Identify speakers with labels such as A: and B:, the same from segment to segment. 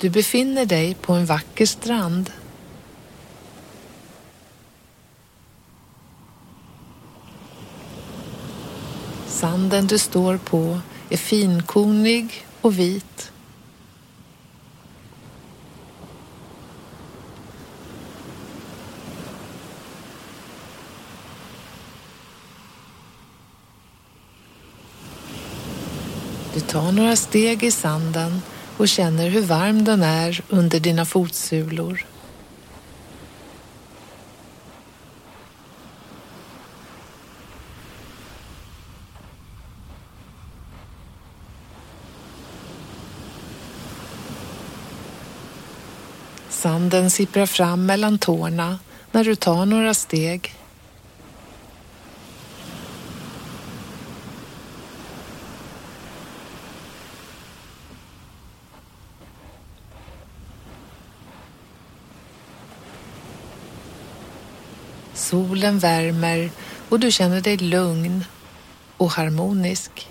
A: Du befinner dig på en vacker strand. Sanden du står på är finkornig och vit. Du tar några steg i sanden och känner hur varm den är under dina fotsulor. Sanden sipprar fram mellan tårna när du tar några steg. Solen värmer och du känner dig lugn och harmonisk.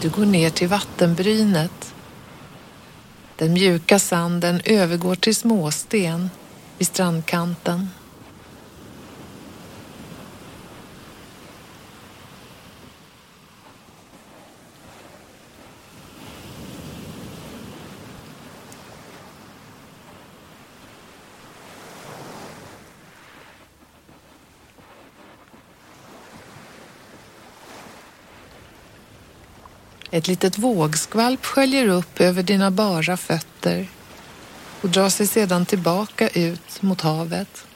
A: Du går ner till vattenbrynet. Den mjuka sanden övergår till småsten vid strandkanten. Ett litet vågskvalp sköljer upp över dina bara fötter och drar sig sedan tillbaka ut mot havet.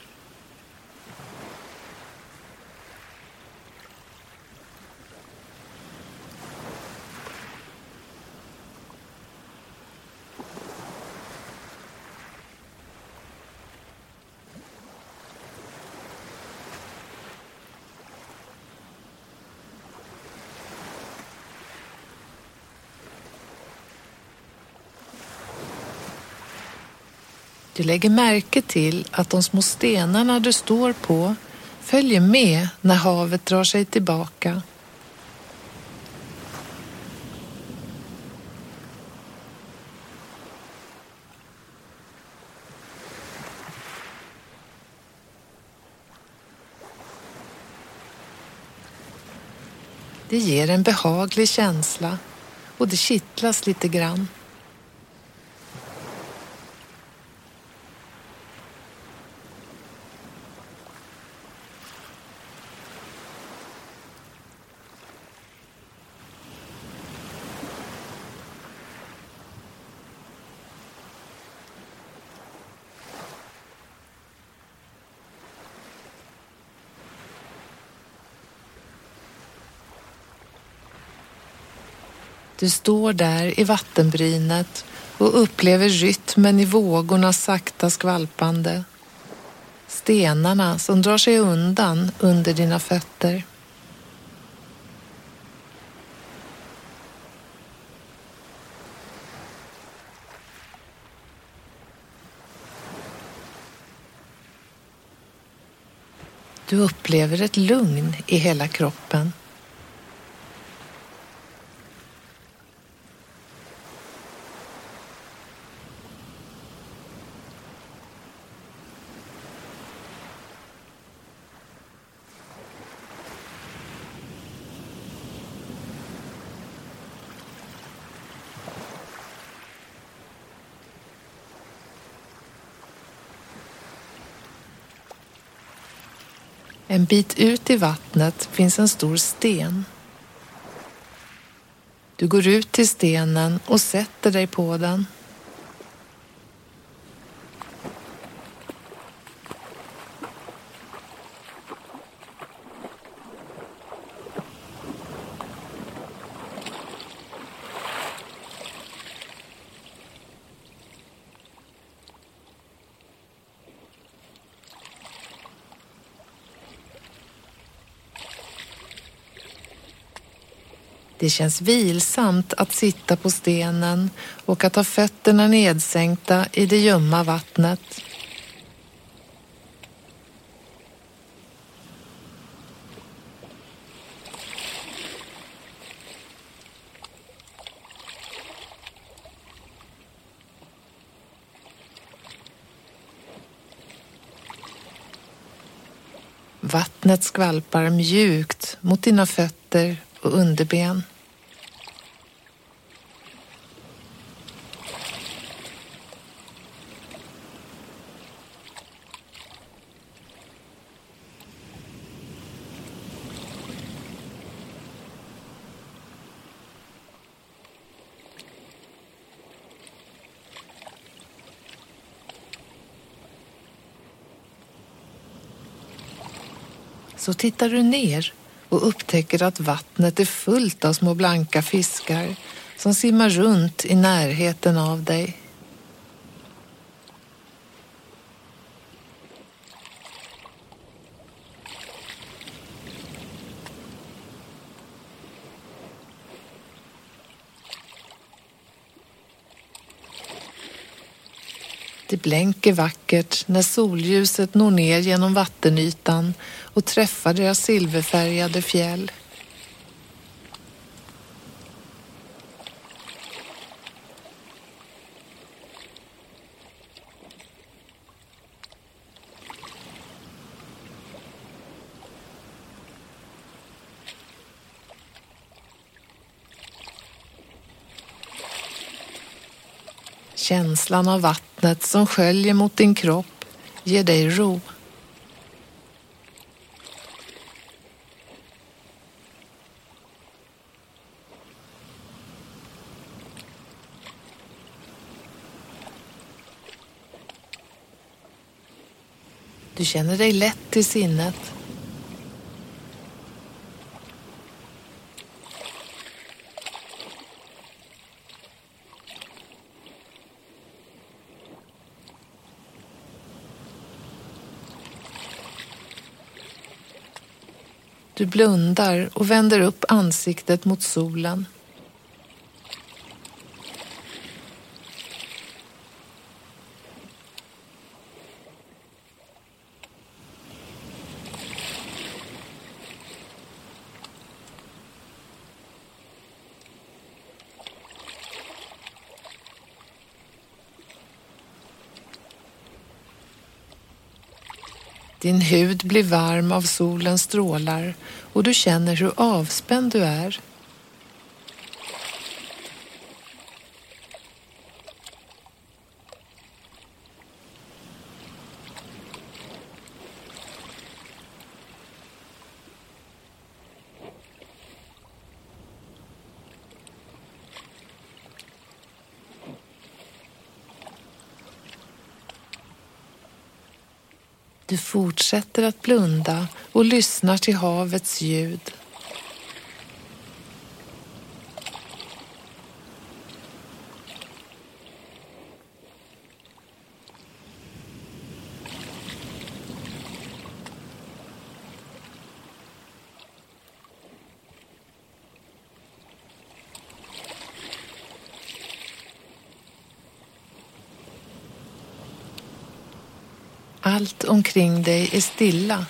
A: Du lägger märke till att de små stenarna du står på följer med när havet drar sig tillbaka. Det ger en behaglig känsla och det kittlas lite grann. Du står där i vattenbrynet och upplever rytmen i vågornas sakta skvalpande. Stenarna som drar sig undan under dina fötter. Du upplever ett lugn i hela kroppen. En bit ut i vattnet finns en stor sten. Du går ut till stenen och sätter dig på den. Det känns vilsamt att sitta på stenen och att ha fötterna nedsänkta i det ljumma vattnet. Vattnet skvalpar mjukt mot dina fötter och underben. Så tittar du ner och upptäcker att vattnet är fullt av små blanka fiskar som simmar runt i närheten av dig. Det blänker vackert när solljuset når ner genom vattenytan och träffar deras silverfärgade fjäll. Känslan av vatten vattnet som sköljer mot din kropp ger dig ro. Du känner dig lätt till sinnet. Du blundar och vänder upp ansiktet mot solen. Din hud blir varm av solens strålar och du känner hur avspänd du är. Du fortsätter att blunda och lyssnar till havets ljud. Allt omkring dig är stilla.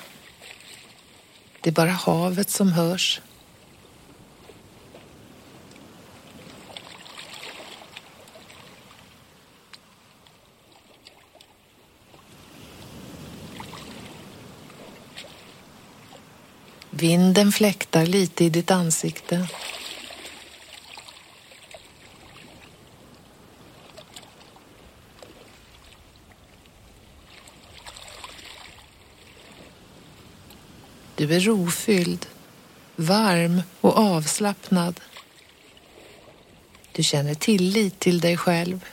A: Det är bara havet som hörs. Vinden fläktar lite i ditt ansikte. Du är rofylld, varm och avslappnad. Du känner tillit till dig själv.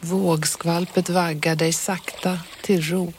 A: Vågskvalpet vaggar dig sakta till ro.